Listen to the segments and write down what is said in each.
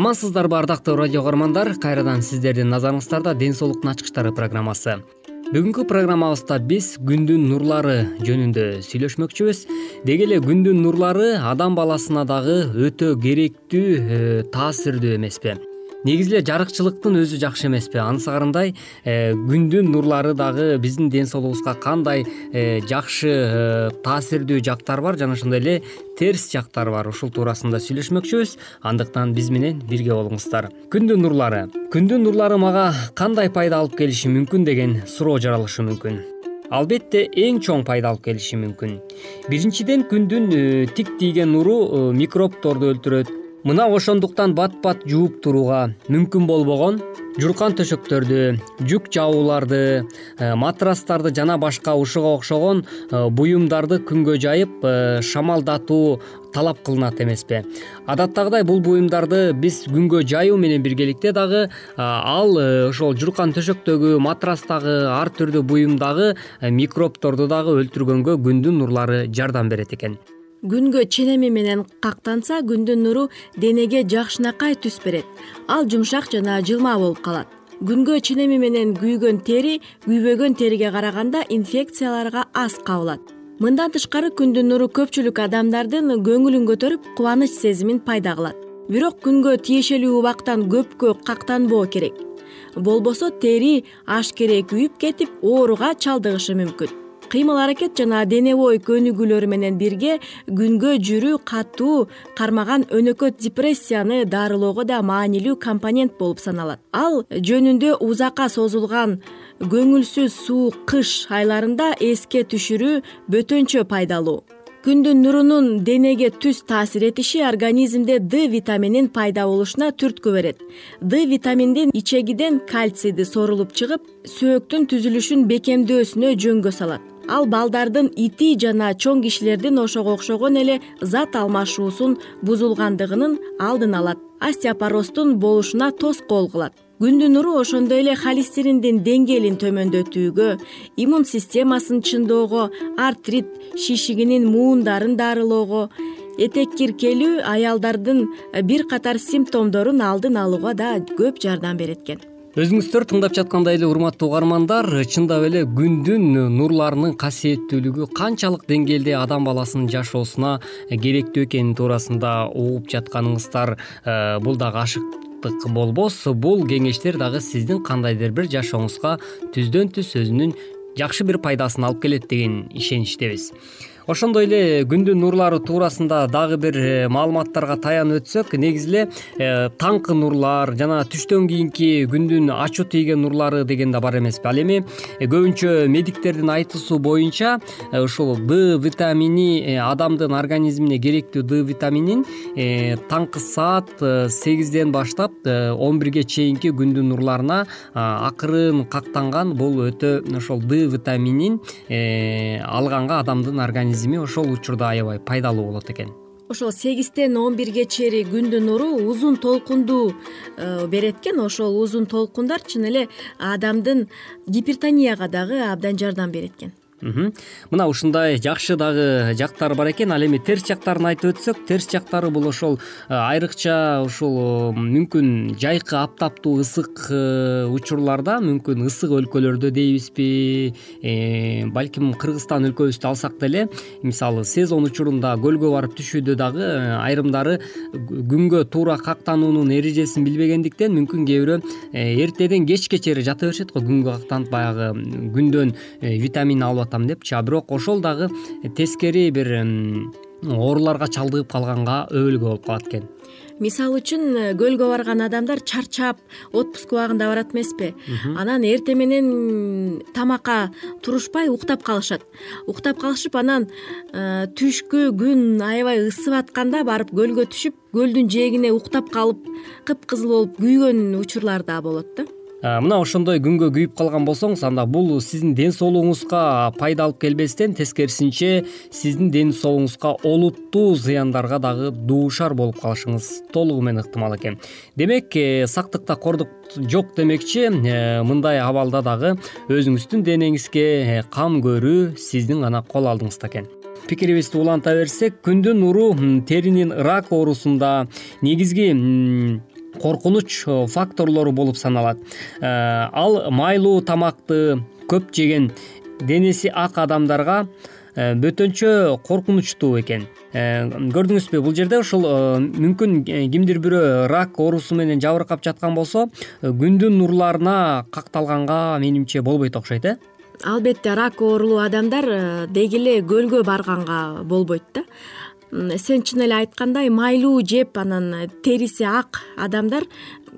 амансыздарбы ардактуу радио каармандар. Кайрадан сиздердин назарыңыздарда ден соолуктун ачкычтары программасы. Бүгүнкү программабызда биз күндүн нурлары жөнүндө сүйлөшмөкчүбүз. Деги эле күндүн нурлары адам баласына дагы өтө керектүү э, таасирдүү эмеспи негизи эле жарыкчылыктын өзү жакшы эмеспи. Анысыкарындай э, күндүн нурлары дагы биздин ден соолугубузга кандай э, жакшы э, таасирдүү жактары бар жана ошондой эле терс жактары бар. Ушул туурасында сүйлөшмөкчүбүз. Андыктан биз менен бирге болуңуздар. Күндүн нурлары. Күндүн нурлары мага кандай пайда алып келиши мүмкүн деген суроо жаралышы мүмкүн. Албетте эң чоң пайда алып келиши мүмкүн. Биринчиден күндүн тик тийген нуру микробторду өлтүрөт мына ошондуктан бат бат жууп турууга мүмкүн болбогон журкан төшөктөрдү жүк жабууларды э, матрастарды жана башка ушуга окшогон э, буюмдарды күнгө жайып э, шамалдатуу талап кылынат эмеспи. Адаттагыдай бул буюмдарды биз күнгө жаюу менен биргеликте дагы ал ошол журкан төшөктөгү матрастагы ар түрдүү буюмдагы микробторду дагы өлтүргөнгө күндүн нурлары жардам берет экен күнгө ченеми менен кактанса күндүн нуру денеге жакшынакай түс берет. Ал жумшак жана жылма болуп калат. Күнгө ченеми менен күйгөн тери күйбөгөн териге караганда инфекцияларга аз кабылат. Мындан тышкары күндүн нуру көпчүлүк адамдардын көңүлүн көтөрүп кубаныч сезимин пайда кылат. Бирок күнгө тиешелүү убактан көпкө кактанбоо керек. Болбосо тери ашкере күйүп кетип ооруга чалдыгышы мүмкүн кыймыл аракет жана дене бою көнүгүүлөрү менен бирге күнгө жүрүү катуу кармаган өнөкөт депрессияны дарылоого да маанилүү компонент болуп саналат. Ал жөнүндө узакка созулган көңүлсүз суук кыш айларында эске түшүрүү бөтөнчө пайдалуу. Күндүн нурунун денеге түз таасир этиши организмде д витаминин пайда болушуна түрткү берет. Д витаминдин ичегиден кальцийди сорулуп чыгып сөөктүн түзүлүшүн бекемдөөсүнө жөнгө салат ал балдардын ити жана чоң кишилердин ошого окшогон эле зат алмашуусун бузулгандыгынын алдын алат. Остеопоростун болушуна тоскоол кылат. Күндүн нуру ошондой эле холестериндин деңгээлин төмөндөтүүгө иммун системасын чыңдоого артрит шишигинин муундарын дарылоого этек киркелүү аялдардын бир катар симптомдорун алдын алууга да көп жардам берет экен өзүңүздөр тыңдап жаткандай эле урматтуу угармандар чындап эле күндүн нурларынын касиеттүүлүгү канчалык деңгээлде адам баласынын жашоосуна керектүү экени туурасында угуп жатканыңыздар э, бул дагы ашыктык болбос. Бул кеңештер дагы сиздин кандайдыр бир жашооңузга түздөн түз өзүнүн жакшы бир пайдасын алып келет деген ишеничтебиз ошондой эле күндүн нурлары туурасында дагы бир э, маалыматтарга таянып өтсөк негизи эле э, таңкы нурлар жана түштөн кийинки күндүн ачуу тийген нурлары деген да бар эмеспи. Ал эми көбүнчө медиктердин айтуусу боюнча ушул д витамини адамдын организмине керектүү д витаминин таңкы саат сегизден баштап он бирге чейинки күндүн нурларына акырын кактанган бул өтө ошол д витаминин алганга адамдын организми ошол учурда аябай пайдалуу болот экен. Ошол сегизден он бирге чейин күндүн нуру узун толкунду э, берет экен ошол узун толкундар чын эле адамдын гипертонияга дагы абдан жардам берет экен мына ушундай жакшы дагы жактары бар экен ал эми терс жактарын айтып өтсөк терс жактары бул ошол э, айрыкча ушул э, мүмкүн жайкы аптаптуу ысык э, учурларда мүмкүн ысык өлкөлөрдө дейбизби. Балким кыргызстан өлкөбүздү алсак деле мисалы сезон учурунда көлгө барып түшүүдө дагы айрымдары күнгө туура кактануунун эрежесин билбегендиктен мүмкүн кээ бирөө эртеден кечке чейин жата беришет го күнгө кактанып баягы күндөн витамин алып депчи а бирок ошол дагы тескери бир ооруларга чалдыгып калганга өбөлгө болуп калат экен. Мисалы үчүн э, көлгө барган адамдар чарчап отпуск убагында барат эмеспи. Анан эртең менен тамакка турушпай уктап калышат. Уктап калышып анан э, түшкү күн аябай ысып атканда барып көлгө түшүп көлдүн жээгине уктап калып кыпкызыл болуп күйгөн учурлар да болот да. Э, мына ошондой күнгө күйүп калган болсоңуз анда бул сиздин ден соолугуңузга пайда алып келбестен тескерисинче сиздин ден соолугуңузга олуттуу зыяндарга дагы дуушар болуп калышыңыз толугу менен ыктымал экен. Демек э, сактыкта кордук жок демекчи э, мындай абалда дагы өзүңүздүн денеңизге кам көрүү сиздин гана кол алдыңызда экен. Пикирибизди уланта берсек күндүн нуру теринин рак оорусунда негизги коркунуч э, факторлору болуп саналат. Э, ал майлуу тамакты көп жеген денеси ак адамдарга э, бөтөнчө коркунучтуу экен. Көрдүңүзбү бул жерде ушул мүмкүн кимдир бирөө рак оорусу менен жабыркап жаткан болсо күндүн нурларына какталганга менимче болбойт окшойт э? Албетте рак оорулуу адамдар деги эле көлгө барганга болбойт да сен чын эле айткандай майлуу жеп анан териси ак адамдар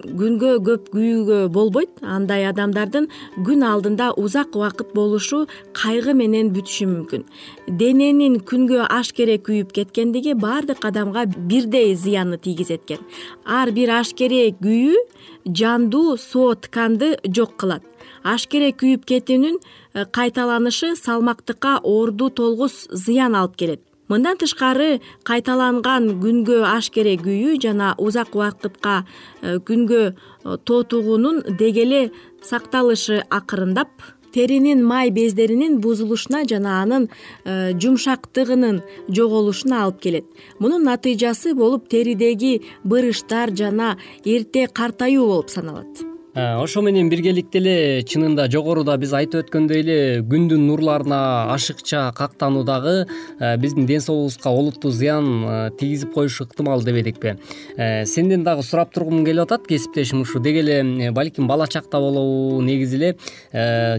күнгө көп күйүүгө болбойт. Андай адамдардын күн алдында узак убакыт болушу кайгы менен бүтүшү мүмкүн. Дененин күнгө ашкере күйүп кеткендиги баардык адамга бирдей зыянны тийгизет экен ар бир ашкере күйүү жандуу соо тканды жок кылат. Ашкере күйүп кетүүнүн э, кайталанышы салмактыкка оорду толгус зыян алып келет мындан тышкары кайталанган күнгө ашкере күйүү жана узак убакытка э, күнгө э, тотугунун деги эле сакталышы акырындап теринин май бездеринин бузулушуна жана анын э, жумшактыгынын жоголушуна алып келет. Мунун натыйжасы болуп теридеги бырыштар жана эрте картаюу болуп саналат ошо менен биргеликте эле чынында жогоруда биз айтып өткөндөй эле күндүн нурларына ашыкча кактануу дагы э, биздин ден соолугубузга олуттуу зыян э, тийгизип коюшу ыктымал дебедикпи сенден дагы сурап тургум келип атат кесиптешим ушу деги эле балким бала чакта болобу негизи эле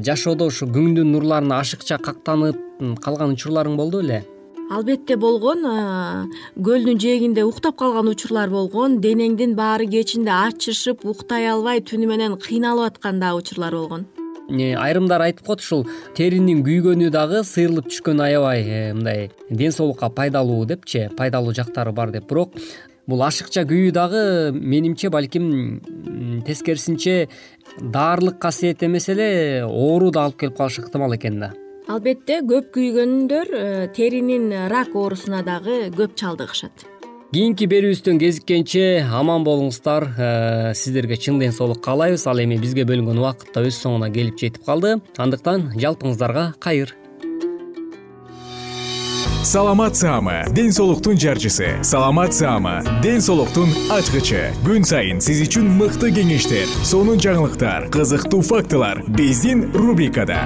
жашоодо ушу күндүн нурларына ашыкча кактанып калган учурларың болду беле албетте болгон көлдүн жээгинде уктап калган учурлар болгон денеңдин баары кечинде ачышып уктай албай түнү менен кыйналып аткан дагы учурлар болгон. Айрымдар айтып коет ушул теринин күйгөнү дагы сыйрылып түшкөнү аябай э, мындай ден соолукка пайдалуу депчи пайдалуу жактары бар деп. Бирок бул ашыкча күйүү дагы менимче балким тескерисинче дарылык касиет эмес эле оору да алып келип калышы ыктымал экен да албетте көп күйгөндөр э, теринин рак оорусуна дагы көп чалдыгышат. Кийинки берүүбүздөн кезиккенче аман болуңуздар. Э, сиздерге чын ден соолук каалайбыз. Ал эми бизге бөлүнгөн убакыт да өз соңуна келип жетип калды. Андыктан жалпыңыздарга кайыр. Саламат саама ден соолуктун жарчысы. Саламат саама ден соолуктун ачкычы. Күн сайын сиз үчүн мыкты кеңештер сонун жаңылыктар кызыктуу фактылар. Биздин рубрикада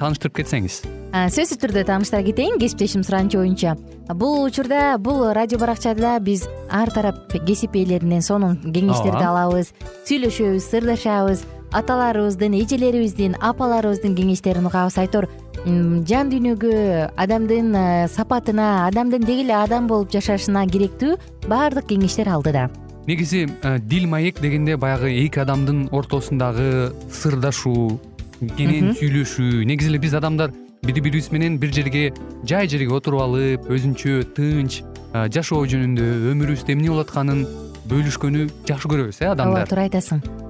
тааныштырып кетсеңиз. Сөзсүз түрдө тааныштыра кетейин. Кесиптешим суранычы боюнча бул учурда бул радио баракчада биз ар тарап кесип ээлеринен сонун кеңештерди алабыз сүйлөшөбүз сырдашабыз аталарыбыздын эжелерибиздин апаларыбыздын кеңештерин угабыз. Айтор жан дүйнөгө адамдын э, сапатына адамдын деги эле адам болуп жашашына керектүү баардык кеңештер алдыда. Негизи э, дил маек дегенде баягы эки адамдын ортосундагы сырдашуу кенен сүйлөшүү. Негизи эле биз адамдар бири бирибиз менен бир жерге жай жерге отуруп алып өзүнчө тынч жашоо жөнүндө өмүрүбүздө эмне болуп атканын бөлүшкөнү жакшы көрөбүз э адамдар. Ооба туура айтасың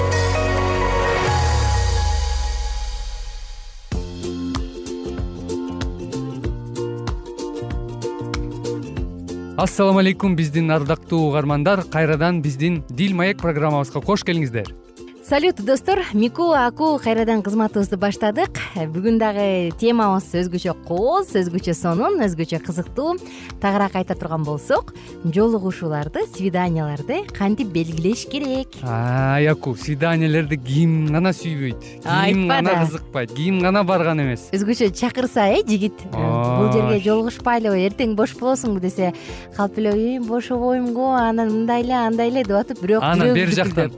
ассалам алейкум биздин ардактуу угармандар. Кайрадан биздин дил маек программабызга кош келиңиздер салют достор. Мику аку кайрадан кызматыбызды баштадык. Бүгүн дагы темабыз өзгөчө кооз өзгөчө сонун өзгөчө кызыктуу. Тагыраак айта турган болсок жолугушууларды свиданияларды кантип белгилеш керек? Ай аку свиданиялерди ким гана сүйбөйт ким гана кызыкпайт ким гана барган эмес. Өзгөчө чакырса э жигит? Бул жерге жолугушпайлыбы эртең бош болосуңбу десе калп эле эй бошобойм го анан мындай эле андай эле деп атып бирок анан бери жактан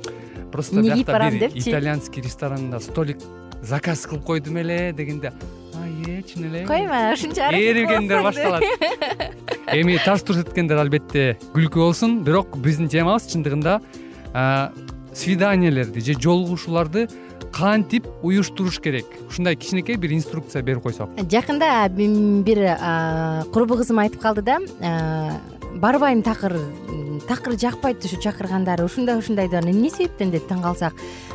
просто эмне кийип барам бир депчи итальянский ресторанда столик заказ кылып койдум эле дегенде ай э чын эле? Коймо ушунча ээригендер башталат. Эми тарс турс эткендер албетте күлкү болсун бирок биздин темабыз чындыгында свиданиялерди же жолугушууларды кантип уюштуруш керек? Ушундай кичинекей бир инструкция берип койсок. Жакында бир курбу кызым айтып калды да барбайм такыр такыр жакпайт ушу чакыргандары ушундай ушундай деп анан эмне себептен деп таң калсак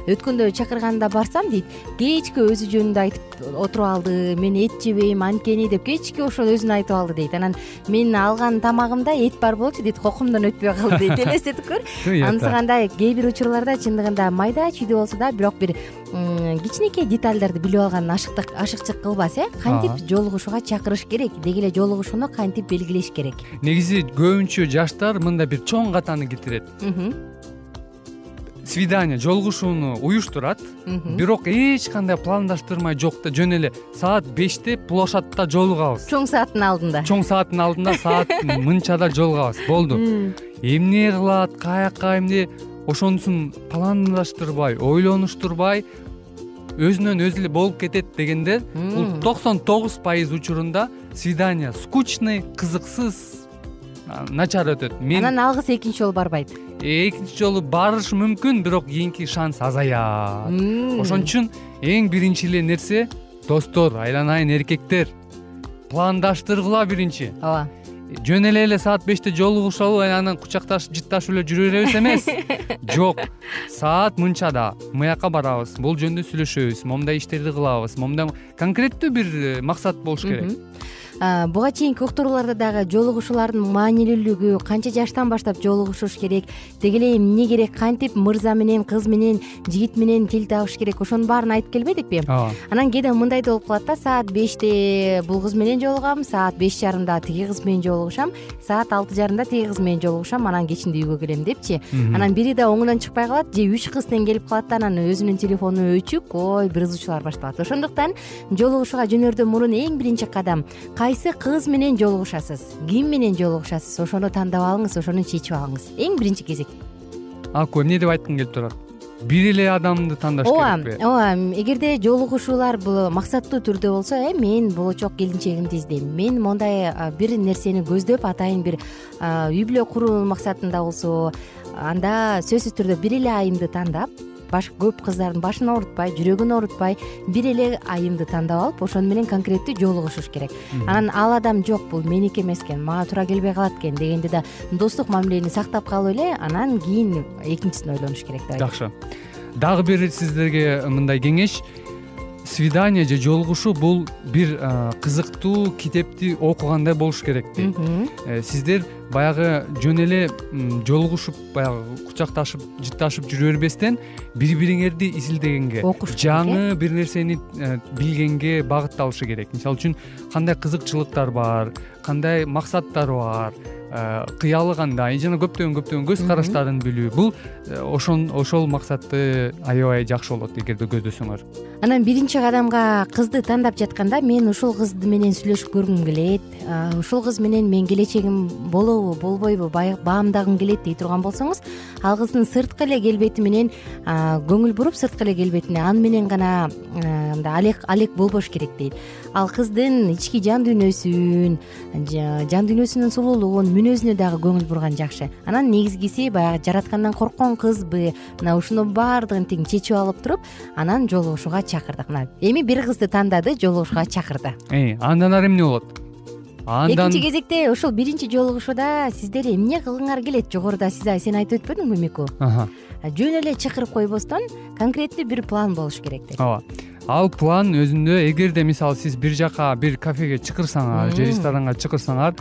өткөндө чакырганда барсам дейт кечке өзү жөнүндө айтып отуруп алды мен эт жебейм анткени деп кечке ошол өзүн айтып алды дейт. Анан мен алган тамагымда эт бар болчу дейт кокумдон өтпөй калды дейт. Элестетип көр. Анысыкандай кээ бир учурларда чындыгында майда чүйдө болсо да бирок бир кичинекей детальдерди билип алган ашыкчык кылбас э? Кантип жолугушууга чакырыш керек? Деги эле жолугушууну кантип белгилеш керек? Негизи көбүнчө жаштар мындай бир чоң катаны кетирет. Свидание жолугушууну уюштурат. Бирок эч кандай пландаштырмай жок жөн эле саат беште площадьта жолугабыз чоң сааттын алдында. Чоң сааттын алдында саат мынчада жолугабыз болду. Эмне кылат каяка эмне? Ошонусун пландаштырбай ойлонуштурбай өзүнөн өзү эле болуп кетет дегендер бул токсон тогуз пайыз учурунда свидание скучный кызыксыз начар өтөт. Мен анан алгысы экинчи жолу барбайт. Экинчи жолу барышы мүмкүн бирок кийинки шанс азаят. Ошон үчүн эң биринчи эле нерсе достор айланайын эркектер. Пландаштыргыла биринчи. Ооба. Жөн эле эле саат беште жолугушалы анан кучакташып жытташып эле жүрө беребиз эмес. Жок саат мынчада мыяка барабыз бул жөнүндө сүйлөшөбүз момундай иштерди кылабыз момундай конкреттүү бир э, максат болуш керек буга чейинки уктурууларда дагы жолугушуулардын маанилүүлүгү канча жаштан баштап жолугушуш керек? Деги эле эмне керек? Кантип мырза менен кыз менен жигит менен тил табыш керек? Ошонун баарын айтып келбедикпи? Ооба. Анан кээде мындай да болуп калат да саат беште бул кыз менен жолугам саат беш жарымда тиги кыз менен жолугушам саат алты жарымда тиги кыз менен жолугушам анан кечинде үйгө келем депчи. Анан бири да оңунан чыкпай калат же үч кыз тең келип калат да анан өзүнүн телефону өчүк ой бир ызуучулар башталат. Ошондуктан жолугушууга жөнөрдөн мурун эң биринчи кадам кайсы кыз менен жолугушасыз? Ким менен жолугушасыз? Ошону тандап алыңыз ошону чечип алыңыз. Эң биринчи кезек. Аку эмне деп айткың келип турат? Бир эле адамды тандаш ооба керекпи ооба эгерде жолугушуулар бул максаттуу түрдө болсо э мен болочок келинчегимди издейм. Мен мондай бир нерсени көздөп атайын бир үй бүлө куруу максатында болсо анда сөзсүз түрдө бир эле айымды тандап көп кыздардын башын оорутпай жүрөгүн оорутпай бир эле айымды тандап алып ошону менен конкреттүү жолугушуш керек. Анан ал адам жок бул меники эмес экен мага туура келбей калат экен дегенде да достук мамилени сактап калып эле анан кийин экинчисин ойлонуш керек деп жакшы. Дагы бир сиздерге мындай кеңеш. Свидание же жолугушуу бул бир кызыктуу китепти окугандай болуш керек дейт э, сиздер баягы жөн эле жолугушуп баягы кучакташып жытташып жүрө бербестен бири бириңерди изилдегенге окуш жаңы бир нерсени э, билгенге багытталышы керек. Мисалы үчүн кандай кызыкчылыктар бар кандай максаттар бар Э, кыялы кандай жана көптөгөн көптөгөн көз караштарын билүү. Бул э, ошол максатты аябай жакшы болот эгерде көздөсөңөр. Анан биринчи кадамга кызды тандап жатканда мен ушул кыз менен сүйлөшүп көргүм келет. Ушул кыз менен мен келечегим болобу болбойбу баамдагым келет дей турган болсоңуз ал кыздын сырткы эле келбети менен көңүл буруп сырткы эле келбетине аны менен гана мындай алек болбош керек дейт. Ал кыздын ички жан дүйнөсүн жан дүйнөсүнүн сулуулугун мүнөзүнө дагы көңүл бурган жакшы. Анан негизгиси баягы жараткандан корккон кызбы мына ушунун баардыгын тең чечип алып туруп анан жолугушууга чакырдык. Мына эми бир кызды тандады жолугушууга чакырды. Андан ары эмне болот андан экинчи кезекте ушул биринчи жолугушууда сиздер эмне кылгыңар келет жогоруда? Сен айтып өтпөдүңбү мику? Жөн эле чакырып койбостон конкреттүү бир план болуш керек деп. Ооба. Ал план өзүндө эгерде мисалы сиз бир жака бир кафеге чакырсаңар же ресторанга чакырсаңар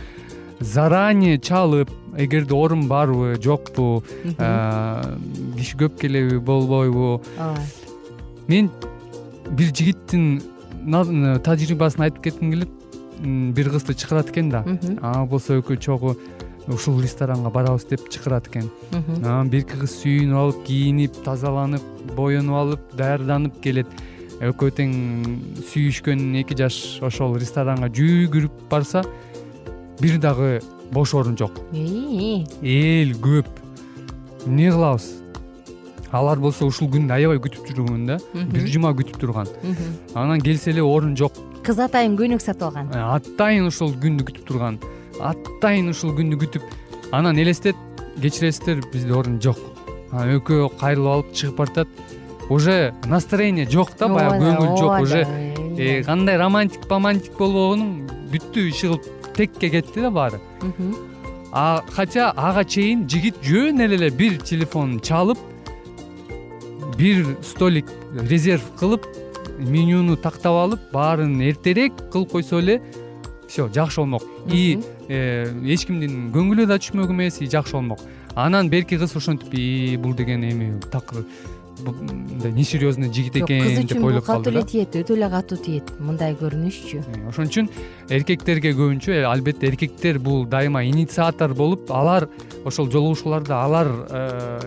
заранее чалып эгерде орун барбы жокпу киши көп келеби болбойбу. Ооба. Мен бир жигиттин тажрыйбасын айтып кетким келет бир кызды чакырат экен да. Ага болсо экөө чогуу ушул ресторанга барабыз деп чакырат экен. Анан бирки кыз сүйүнүп алып кийинип тазаланып боенуп алып даярданып келет. Экөө тең сүйүшкөн эки жаш ошол ресторанга жүгүрүп барса бир дагы бош орун жок. Эл көп. Эмне кылабыз? Алар болсо ушул күндү аябай күтүп жүргөн да. Бир жума күтүп турган. Анан келсе эле орун жок кыз атайын көйнөк сатып алган. Э, атайын ушул күндү күтүп турган. Атайын ушул күндү күтүп. Анан элестет кечиресиздер бизде орун жок. Анан экөө кайрылып алып чыгып баратат уже настроение жок да баягы көңүл жок. уже э, кандай романтик помантик болбогонун бүттү иши кылып текке кетти да баары. Хотя ага чейин жигит жөн эле бир телефон чалып бир столик резерв кылып менюну тактап алып баарын эртерээк кылып койсо эле все жакшы болмок. И э, эч кимдин көңүлү да түшмөк эмес и жакшы болмок. Анан берки кыз ошентип и бул деген эми такыр мындай несерьезный жигит экен деп ойлоп калды кыз үчүн бул катуу эле тиет өтө эле катуу тиет мындай көрүнүшчү. Э, ошон үчүн эркектерге көбүнчө э, албетте эркектер бул дайыма инициатор болуп алар ошол жолугушууларда алар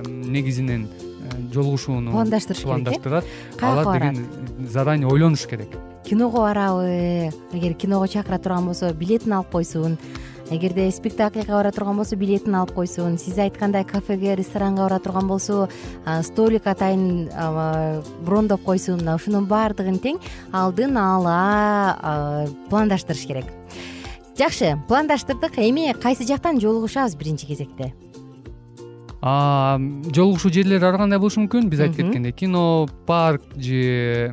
негизинен жолугушууну пландаштырыш керек пландаштырат. Алар деген заранее ойлонуш керек. Киного барабы эгер киного чакыра турган болсо билетин алып койсун. Эгерде спектакльга бара турган болсо билетин алып койсун. Сиз айткандай кафеге ресторанга бара турган болсо столик атайын брондоп койсун. Мына ушунун баардыгын тең алдын ала пландаштырыш керек. Жакшы пландаштырдык. Эми кайсы жактан жолугушабыз биринчи кезекте жолугушуу жерлери ар кандай болушу мүмкүн? Биз айтып кеткендей кино парк же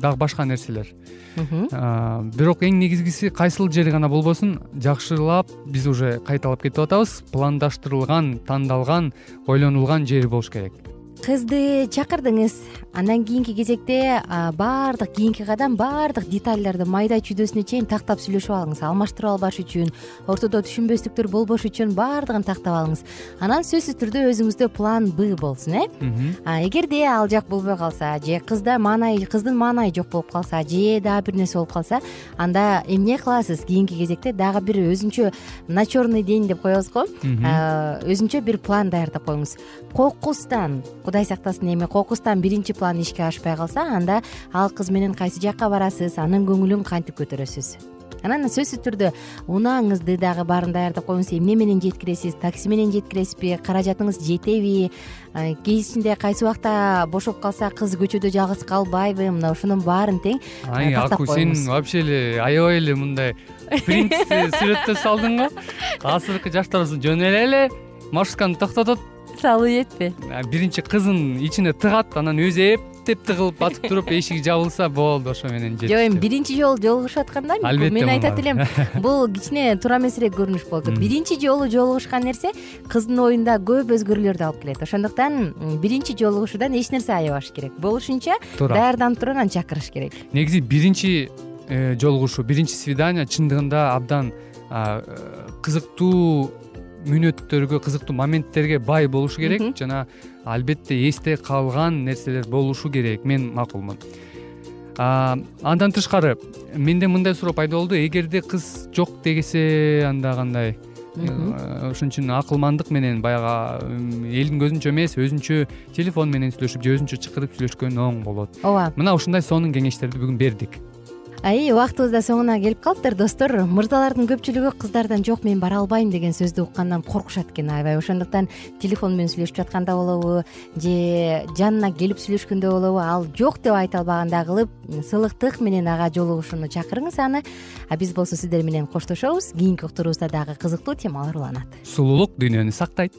дагы башка нерселер. Бирок эң негизгиси кайсыл жери гана болбосун жакшылап биз уже кайталап кетип атабыз. Пландаштырылган тандалган ойлонулган жери болуш керек кызды чакырдыңыз. Андан кийинки кезекте баардык кийинки кадам баардык детальдарды майда чүйдөсүнө чейин тактап сүйлөшүп алыңыз. Алмаштырып албаш үчүн ортодо түшүнбөстүктөр болбош үчүн баардыгын тактап алыңыз. Анан сөзсүз түрдө өзүңүздө план б болсун э? Эгерде ал жак болбой калса же кызда маанайы кыздын маанайы жок болуп калса же дагы бир нерсе болуп калса анда эмне кыласыз? Кийинки кезекте дагы бир өзүнчө на черный день деп коебуз го. Өзүнчө бир план даярдап коюңуз кокустан. Кудай сактасын эми кокустан биринчи план ишке ашпай калса анда ал кыз менен кайсы жакка барасыз анын көңүлүн кантип көтөрөсүз? Анан сөзсүз түрдө унааңызды дагы баарын даярдап коюңуз эмне менен жеткиресиз? Такси менен жеткиресизби? Каражатыңыз жетеби? Кечинде кайсы убакта бошоп калса кыз көчөдө жалгыз калбайбы? Мына ошонун баарын тең ай аку сен вообще эле аябай эле мындай принципти сүрөттөп салдың го. Азыркы жаштар болсо жөн эле маршрутканы токтотот салуу этпи биринчи кызын ичине тыгат анан өзү эптеп тыгылып батып туруп эшиги жабылса болду ошо менен жетишти жок эми биринчи жолу жолугушуп атканда албетте мен айтат элем бул кичине туура эмесирээк көрүнүш атат биринчи жолу жолугушкан нерсе кыздын оюнда көп өзгөрүүлөрдү алып келет. Ошондуктан биринчи жолугушуудан эч нерсе аябаш керек. Болушунча туура. даярданып туруп анан чакырыш керек. Негизи биринчи э, жолугушуу биринчи свидание чындыгында абдан э, кызыктуу мүнөттөргө кызыктуу моменттерге бай болушу керек. Жана албетте эсте калган нерселер болушу керек. Мен макулмун. Андан тышкары менде мындай суроо пайда болду. Эгерде кыз жок дегесе анда кандай э, ошон үчүн акылмандык менен баягы элдин көзүнчө эмес өзүнчө телефон менен сүйлөшүп же өзүнчө чакырып сүйлөшкөн оң болот. Ооба. Мына ушундай сонун кеңештерди бүгүн бердик аи убактыбыз да соңуна келип калыптыр достор. Мырзалардын көпчүлүгү кыздардан жок мен бара албайм деген сөздү уккандан коркушат экен. Аябай ошондуктан телефон менен сүйлөшүп жатканда болобу же жанына келип сүйлөшкөндө болобу ал жок деп айта албагандай кылып сыйлыктык менен ага жолугушууну чакырыңыз аны. А биз болсо сиздер менен коштошобуз. Кийинки уктуруубузда дагы кызыктуу темалар уланат. Сулуулук дүйнөнү сактайт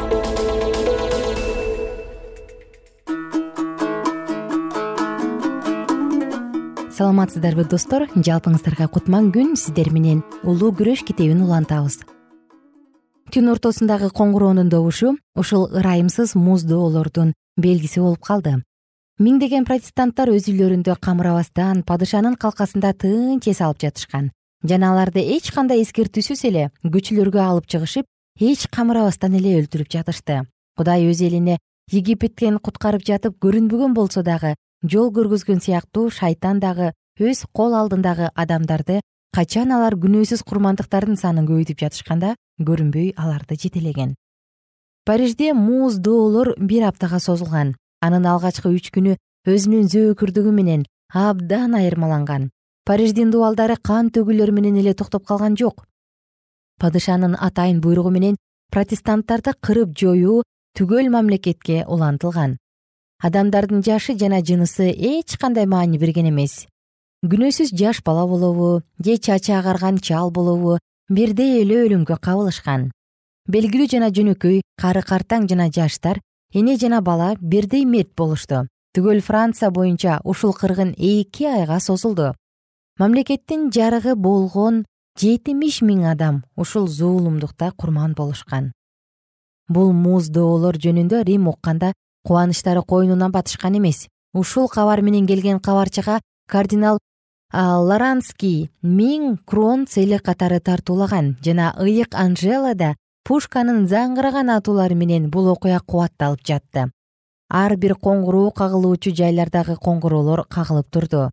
саламатсыздарбы достор? Жалпыңыздарга кутман күн сиздер менен. Улуу күрөш китебин улантабыз. Түн ортосундагы коңгуроонун добушу ушул ырайымсыз муз доолордун белгиси болуп калды. Миңдеген протестанттар өз үйлөрүндө камырабастан падышанын калкасында тынч эс алып жатышкан. Жана аларды эч кандай эскертүүсүз эле көчөлөргө алып чыгышып эч камырабастан эле өлтүрүп жатышты. Кудай өз элине египеттен куткарып жатып көрүнбөгөн болсо дагы жол көргөзгөн сыяктуу шайтан дагы өз кол алдындагы адамдарды качан алар күнөөсүз курмандыктардын санын көбөйтүп жатышканда көрүнбөй аларды жетелеген. Парижде муз доолор бир аптага созулган. Анын алгачкы үч күнү өзүнүн зөөкүрдүгү менен абдан айырмаланган. Париждин дубалдары кан төгүүлөр менен эле токтоп калган жок. Падышанын атайын буйругу менен протестанттарды кырып жоюу түгөл мамлекетке улантылган адамдардын жашы жана жынысы эч кандай маани берген эмес. Күнөөсүз жаш бала болобу же чачы агарган чал болобу бирдей эле өлүмгө кабылышкан. Белгилүү жана жөнөкөй кары картаң жана жаштар эне жана бала бирдей мерт болушту. Түгөл франция боюнча ушул кыргын эки айга созулду. Мамлекеттин жарыгы болгон жетимиш миң адам ушул зуулумдукта курман болушкан. Бул муз доолор жөнүндө рим укканда кубанычтары койнуна батышкан эмес. Ушул кабар менен келген кабарчыга кардинал лоранский миң крон целек катары тартуулаган жана ыйык анжела да пушканын заңгыраган атуулары менен бул окуя кубатталып жатты. Ар бир коңгуроо кагылуучу жайлардагы коңгуроолор кагылып турду.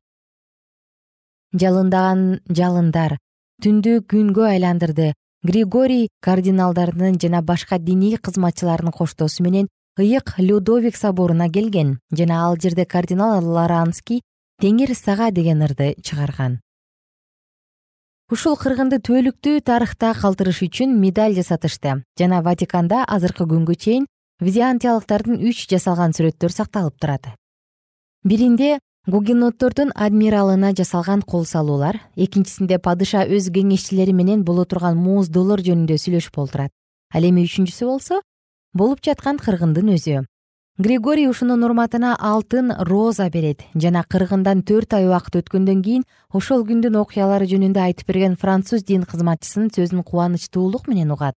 Жалындаган жалындар түндү күнгө айландырды. Григорий кардиналдардын жана башка диний кызматчылардын коштоосу менен ыйык людовик соборуна келген жана ал жерде кардинал лоранский теңир сага деген ырды чыгарган. Ушул кыргынды түбөлүктүү тарыхта калтырыш үчүн медаль жасатышты жана ватиканда азыркы күнгө чейин визиантиялыктардын үч жасалган сүрөттөр сакталып турат. Биринде гугеноттордун адмиралына жасалган кол салуулар экинчисинде падыша өз кеңешчилери менен боло турган мууздоолор жөнүндө сүйлөшүп олтурат ал эми үчүнчүсү болсо болуп жаткан кыргындын өзү. Григорий ушунун урматына алтын роза берет жана кыргындан төрт ай убакыт өткөндөн кийин ошол күндүн окуялары жөнүндө айтып берген француз дин кызматчысынын сөзүн кубанычтуулук менен угат.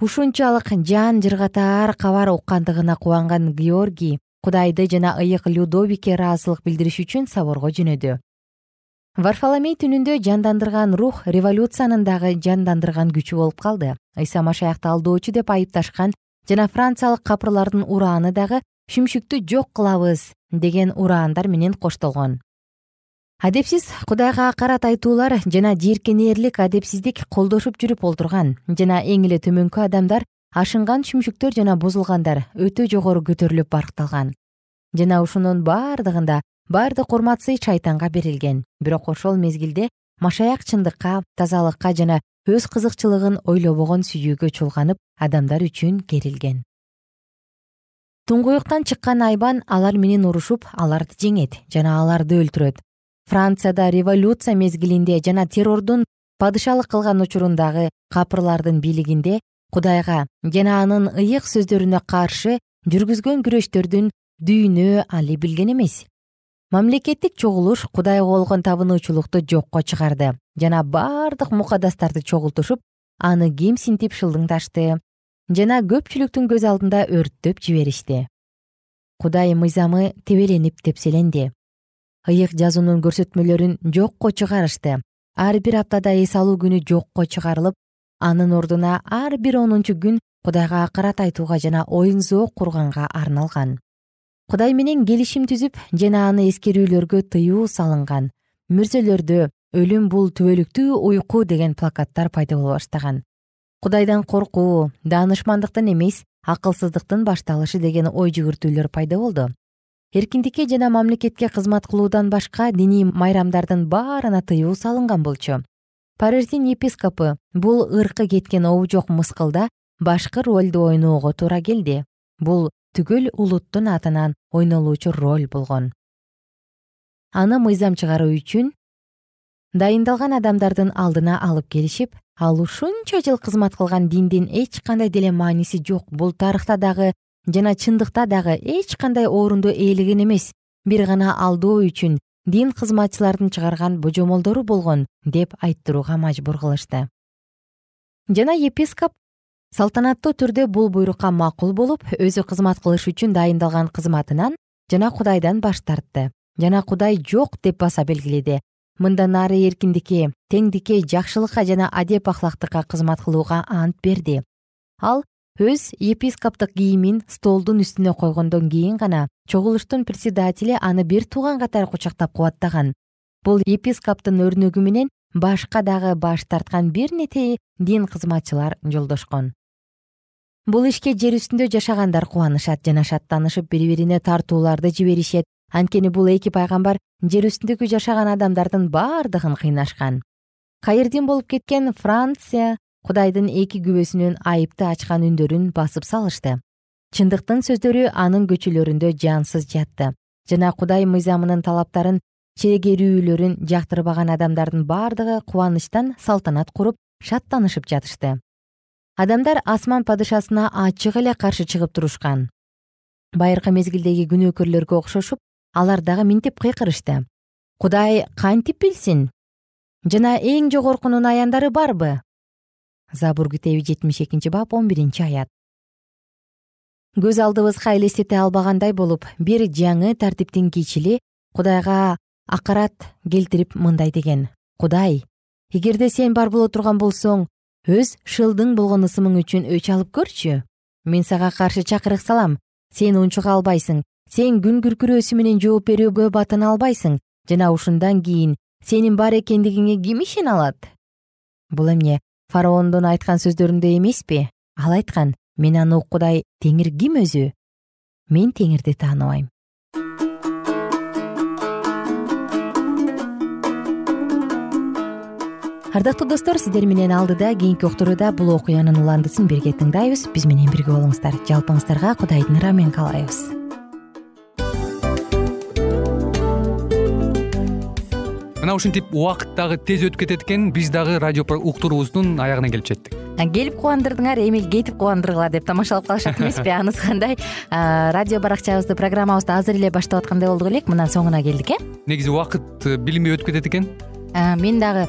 Ушунчалык жан жыргатаар кабар уккандыгына кубанган георгий кудайды жана ыйык людовикке ыраазычылык билдириш үчүн соборго жөнөдү варфоломей түнүндө жандандырган рух революциянын дагы жандандырган күчү болуп калды. Ыйса машаякты алдоочу деп айыпташкан жана франциялык капырлардын урааны дагы шүмшүктү жок кылабыз деген ураандар менен коштолгон. Адепсиз кудайга акарат айтуулар жана жийиркенээрлик адепсиздик колдошуп жүрүп олтурган жана эң эле төмөнкү адамдар ашынган шүмшүктөр жана бузулгандар өтө жогору көтөрүлүп баркталган. Жана ушунун бардыгында баардык урмат сый шайтанга берилген. Бирок ошол мезгилде машаяк чындыкка тазалыкка жана өз кызыкчылыгын ойлобогон сүйүүгө чулганып адамдар үчүн керилген. Туңгуюктан чыккан айбан алар менен урушуп аларды жеңет жана аларды өлтүрөт. Францияда революция мезгилинде жана террордун падышалык кылган учурундагы капырлардын бийлигинде кудайга жана анын ыйык сөздөрүнө каршы жүргүзгөн күрөштөрдүн дүйнө али билген эмес мамлекеттик чогулуш кудайга болгон табынуучулукту жокко чыгарды. Жана бардык мукадастарды чогултушуп аны кемсинтип шылдыңдашты. Жана көпчүлүктүн көз алдында өрттөп жиберишти. Кудай мыйзамы тебеленип тепселенди ыйык жазуунун көрсөтмөлөрүн жокко чыгарышты. Ар бир аптада эс алуу күнү жокко чыгарылып анын ордуна ар бир онунчу күн кудайга акарат айтууга жана оюн зоок курганга арналган кудай менен келишим түзүп жана аны эскерүүлөргө тыюу салынган. Мүрзөлөрдө өлүм бул түбөлүктүү уйку деген плакаттар пайда боло баштаган. Кудайдан коркуу даанышмандыктын эмес акылсыздыктын башталышы деген ой жүгүртүүлөр пайда болду. Эркиндикке жана мамлекетке кызмат кылуудан башка диний майрамдардын баарына тыюу салынган болчу. Париждин епископу бул ыркы кеткен обу мыскылда башкы ролду ойноого туура келди. Бул түгөл улуттун атынан ойнолуучу роль болгон. Аны мыйзам чыгаруу үчүн дайындалган адамдардын алдына алып келишип ал ушунча жыл кызмат кылган диндин эч кандай деле мааниси жок бул тарыхта дагы жана чындыкта дагы эч кандай орунду ээлеген эмес бир гана алдоо үчүн дин кызматчылардын чыгарган божомолдору болгон деп айттырууга мажбур кылышты. Жана епископ салтанаттуу түрдө бул буйрукка макул болуп өзү кызмат кылыш үчүн дайындалган кызматынан жана кудайдан баш тартты. Жана кудай жок деп баса белгиледи. Мындан ары эркиндикке теңдикке жакшылыкка жана адеп ахлактыкка кызмат кылууга ант берди. Ал өз епископтук кийимин столдун үстүнө койгондон кийин гана чогулуштун председатели аны бир тууган катары кучактап кубаттаган. Бул епископтун өрнөгү менен башка дагы баш тарткан бир нече дин кызматчылар жолдошкон бул ишке жер үстүндө жашагандар кубанышат жана шаттанышып бири бирине тартууларды жиберишет. Анткени бул эки пайгамбар жер үстүндөгү жашаган адамдардын бардыгын кыйнашкан. Кайырдин болуп кеткен франция кудайдын эки күбөсүнүн айыпты ачкан үндөрүн басып салышты. Чындыктын сөздөрү анын көчөлөрүндө жансыз жатты. Жана кудай мыйзамынын талаптарын чегерүүлөрүн жактырбаган адамдардын бардыгы кубанычтан салтанат куруп шаттанышып жатышты адамдар асман падышасына ачык эле каршы чыгып турушкан. Байыркы мезгилдеги күнөөкөрлөргө окшошуп алар дагы минтип кыйкырышты. Кудай кантип билсин жана эң жогоркунун аяндары барбы? Забур китеби жетимиш экинчи бап он биринчи аят. Көз алдыбызга элестете албагандай болуп бир жаңы тартиптин кичили кудайга акарат келтирип мындай деген. Кудай эгерде сен бар боло турган болсоң өз шылдың болгон ысымың үчүн өч алып көрчү. Мен сага каршы чакырык салам. Сен унчуга албайсың. Сен күн күркүрөөсү менен жооп берүүгө батына албайсың. Жана ушундан кийин сенин бар экендигиңе ким ишене алат. Бул эмне? Фараондун айткан сөздөрүндөй эмеспи? Ал айткан мен аны уккудай теңир ким өзү? Мен теңирди тааныбайм ардактуу достор сиздер менен алдыда кийинки уктурууда бул окуянын уландысын бирге тыңдайбыз. Биз менен бирге болуңуздар. Жалпыңыздарга кудайдын ырамын каалайбыз. Мына ушинтип убакыт дагы тез өтүп кетет экен. Биз дагы радио уктуруубуздун аягына келип жеттик. Келип кубандырдыңар эми кетип кубандыргыла деп тамашалап калышат эмеспи? Анысы кандай? Радио баракчабызды программабызды азыр эле баштап аткандай болдук элек. Мына соңуна келдик э? Негизи убакыт э, билинбей өтүп кетет экен? Мен дагы